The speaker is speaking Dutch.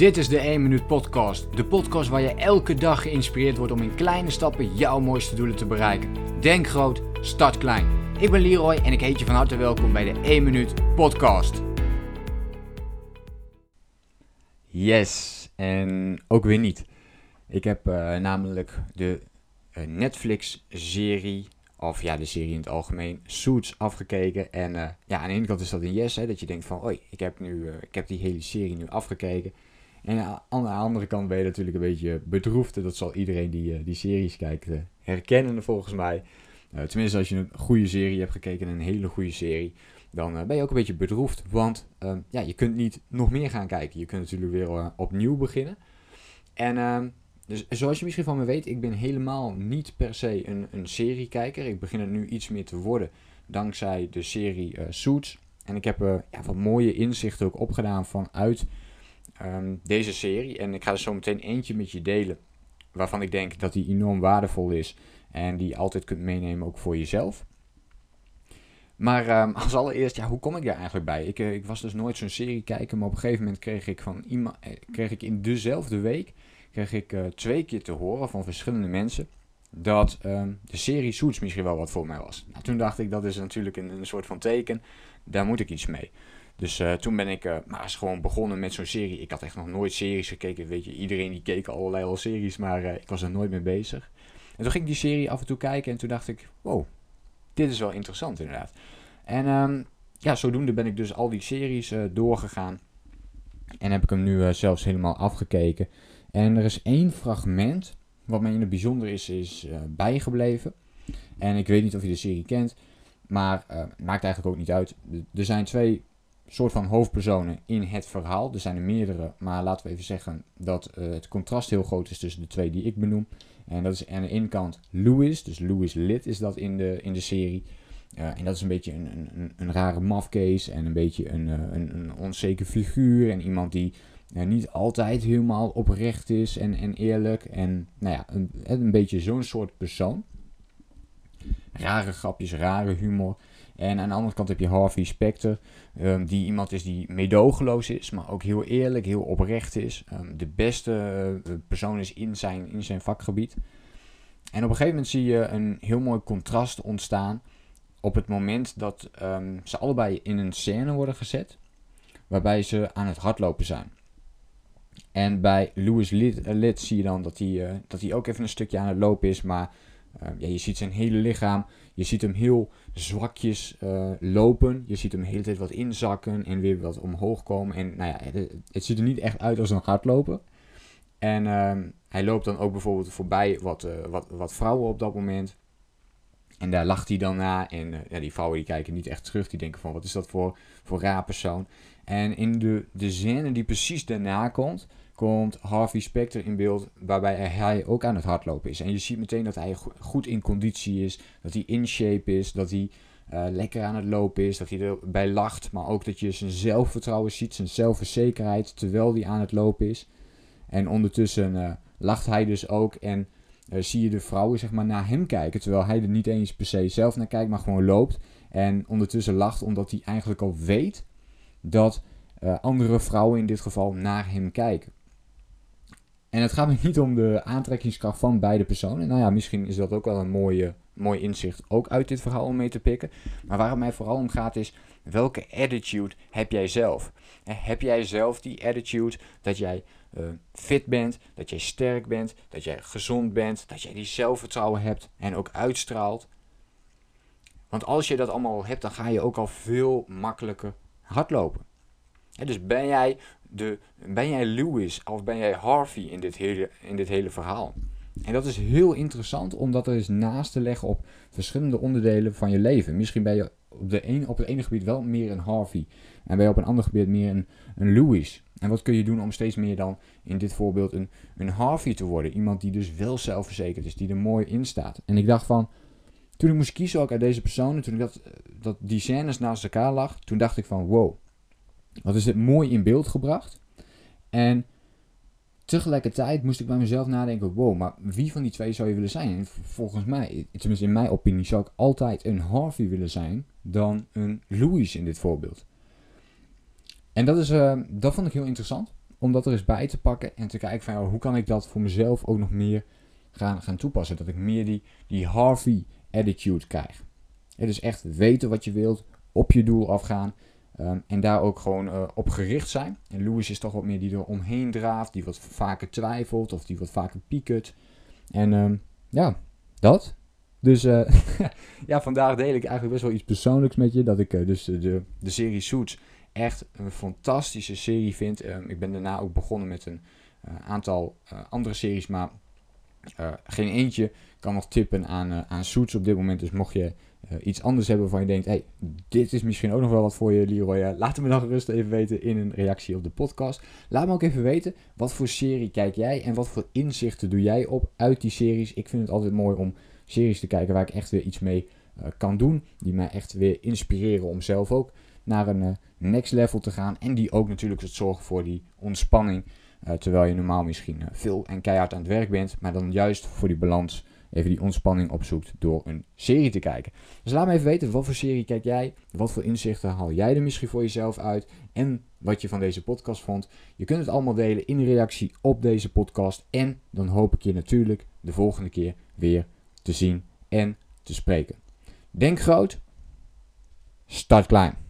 Dit is de 1 Minuut Podcast. De podcast waar je elke dag geïnspireerd wordt om in kleine stappen jouw mooiste doelen te bereiken. Denk groot, start klein. Ik ben Leroy en ik heet je van harte welkom bij de 1 Minuut Podcast. Yes, en ook weer niet. Ik heb uh, namelijk de uh, Netflix-serie, of ja, de serie in het algemeen, Suits afgekeken. En uh, ja, aan de ene kant is dat een yes, hè, dat je denkt van, oei, ik heb, nu, ik heb die hele serie nu afgekeken. En aan de andere kant ben je natuurlijk een beetje bedroefd. Dat zal iedereen die uh, die series kijkt uh, herkennen volgens mij. Uh, tenminste, als je een goede serie hebt gekeken, een hele goede serie, dan ben je ook een beetje bedroefd. Want ehm, ja, je kunt niet nog meer gaan kijken. Je kunt natuurlijk weer opnieuw beginnen. En ehm, dus, zoals je misschien van me weet, ik ben helemaal niet per se een, een seriekijker. Ik begin er nu iets meer te worden dankzij de serie Suits. En ik heb ja, wat mooie inzichten ook opgedaan vanuit Ehm, deze serie. En ik ga er zo meteen eentje met je delen. Waarvan ik denk dat die enorm waardevol is. En die je altijd kunt meenemen ook voor jezelf. Maar um, als allereerst, ja, hoe kom ik daar eigenlijk bij? Ik, uh, ik was dus nooit zo'n serie kijken, maar op een gegeven moment kreeg ik, van iemand, eh, kreeg ik in dezelfde week kreeg ik, uh, twee keer te horen van verschillende mensen dat um, de serie Suits misschien wel wat voor mij was. Nou, toen dacht ik, dat is natuurlijk een, een soort van teken, daar moet ik iets mee. Dus uh, toen ben ik uh, maar eens gewoon begonnen met zo'n serie. Ik had echt nog nooit series gekeken. Weet je, iedereen die keek allerlei al series, maar uh, ik was er nooit mee bezig. En toen ging ik die serie af en toe kijken en toen dacht ik, wow, dit is wel interessant inderdaad. En um, ja, zodoende ben ik dus al die series doorgegaan. En heb ik hem nu zelfs helemaal afgekeken. En er is één fragment wat mij in het bijzonder is, is bijgebleven. En ik weet niet of je de serie kent, maar maakt eigenlijk ook niet uit. Er zijn twee soort van hoofdpersonen in het verhaal. Er zijn er meerdere, maar laten we even zeggen dat uh, het contrast heel groot is tussen de twee die ik benoem. En dat is aan de ene kant Louis, dus Louis Lid is dat in de, in de serie. Uh, en dat is een beetje een, een, een rare mafcase en een beetje een, uh, een, een onzeker figuur. En iemand die niet altijd helemaal oprecht is en, en eerlijk. En nou ja, een, een beetje zo'n soort persoon. Rare grapjes, rare humor. En aan de andere kant heb je Harvey Specter, um, die iemand is die medogeloos is, maar ook heel eerlijk, heel oprecht is. Um, de beste uh, persoon is in zijn, in zijn vakgebied. En op een gegeven moment zie je een heel mooi contrast ontstaan op het moment dat um, ze allebei in een scène worden gezet, waarbij ze aan het hardlopen zijn. En bij Louis Lid, zie je dan dat hij, uh, dat hij ook even een stukje aan het lopen is, maar ja, je ziet zijn hele lichaam je ziet hem heel zwakjes uh, lopen. Je ziet hem de hele tijd wat inzakken en weer wat omhoog komen. En nou ja, het, ziet er niet echt uit als een hardloper. En uh, hij loopt dan ook bijvoorbeeld voorbij wat, uh, wat, wat vrouwen op dat moment. En daar lacht hij dan na. En uh, ja, die vrouwen die kijken niet echt terug. Die denken van wat is dat voor, voor raar persoon. En in de, de scène die precies daarna komt, komt Harvey Specter in beeld, waarbij hij ook aan het hardlopen is. En je ziet meteen dat hij goed in conditie is, dat hij in shape is, dat hij uh, lekker aan het lopen is, dat hij erbij lacht, maar ook dat je zijn zelfvertrouwen ziet, zijn zelfverzekerheid, terwijl hij aan het lopen is. En ondertussen uh, lacht hij dus ook en uh, zie je de vrouwen zeg maar naar hem kijken, terwijl hij er niet eens per se zelf naar kijkt, maar gewoon loopt. En ondertussen lacht omdat hij eigenlijk al weet dat andere vrouwen in dit geval naar hem kijken. En het gaat me niet om de aantrekkingskracht van beide personen. Nou ja, misschien is dat ook wel een mooie, mooi inzicht ook uit dit verhaal om mee te pikken. Maar waar het mij vooral om gaat is, welke attitude heb jij zelf? Heb jij zelf die attitude dat jij uh, fit bent, dat jij sterk bent, dat jij gezond bent, dat jij die zelfvertrouwen hebt en ook uitstraalt? Want als je dat allemaal hebt, dan ga je ook al veel makkelijker hardlopen. dus ben jij de, ben jij Lewis of ben jij Harvey in dit, hele, in dit hele verhaal? En dat is heel interessant om dat er eens naast te leggen op verschillende onderdelen van je leven. Misschien ben je op, de een, op het ene gebied wel meer een Harvey en ben je op een ander gebied meer een, een Lewis. En wat kun je doen om steeds meer dan in dit voorbeeld een, een Harvey te worden? Iemand die dus wel zelfverzekerd is, die er mooi in staat. En ik dacht van, toen ik moest kiezen ook uit deze personen, toen ik dat, dat die scènes naast elkaar lag, toen dacht ik van wow, wat is dit mooi in beeld gebracht. En tegelijkertijd moest ik bij mezelf nadenken: wow, maar wie van die twee zou je willen zijn? En volgens mij, tenminste in mijn opinie, zou ik altijd een Harvey willen zijn dan een Louis in dit voorbeeld. En dat, is, uh, dat vond ik heel interessant. om dat er eens bij te pakken en te kijken van hoe kan ik dat voor mezelf ook nog meer gaan, gaan toepassen. Dat ik meer die, die Harvey attitude krijg. Het is echt weten wat je wilt, op je doel afgaan. Ehm, en daar ook gewoon uh, op gericht zijn. En Lewis is toch wat meer die er omheen draaft, die wat vaker twijfelt of die wat vaker piekert. En ehm, ja, dat. Dus uh, ja, vandaag deel ik eigenlijk best wel iets persoonlijks met je. Dat ik uh, dus de, de serie Suits echt een fantastische serie vind. Um, ik ben daarna ook begonnen met een aantal andere series, maar geen eentje kan nog tippen aan, aan Suits op dit moment. Dus mocht je uh, iets anders hebben waarvan je denkt, hey, dit is misschien ook nog wel wat voor je, Leroy. laat het me dan gerust even weten in een reactie op de podcast. Laat me ook even weten, wat voor serie kijk jij en wat voor inzichten doe jij op uit die series. Ik vind het altijd mooi om series te kijken waar ik echt weer iets mee uh, kan doen. Die mij echt weer inspireren om zelf ook naar een next level te gaan. En die ook natuurlijk het zorgen voor die ontspanning. terwijl je normaal misschien veel en keihard aan het werk bent, maar dan juist voor die balans even die ontspanning opzoekt door een serie te kijken. Dus laat me even weten, wat voor serie kijk jij? Wat voor inzichten haal jij er misschien voor jezelf uit? En wat je van deze podcast vond. Je kunt het allemaal delen in reactie op deze podcast. En dan hoop ik je natuurlijk de volgende keer weer te zien en te spreken. Denk groot, start klein.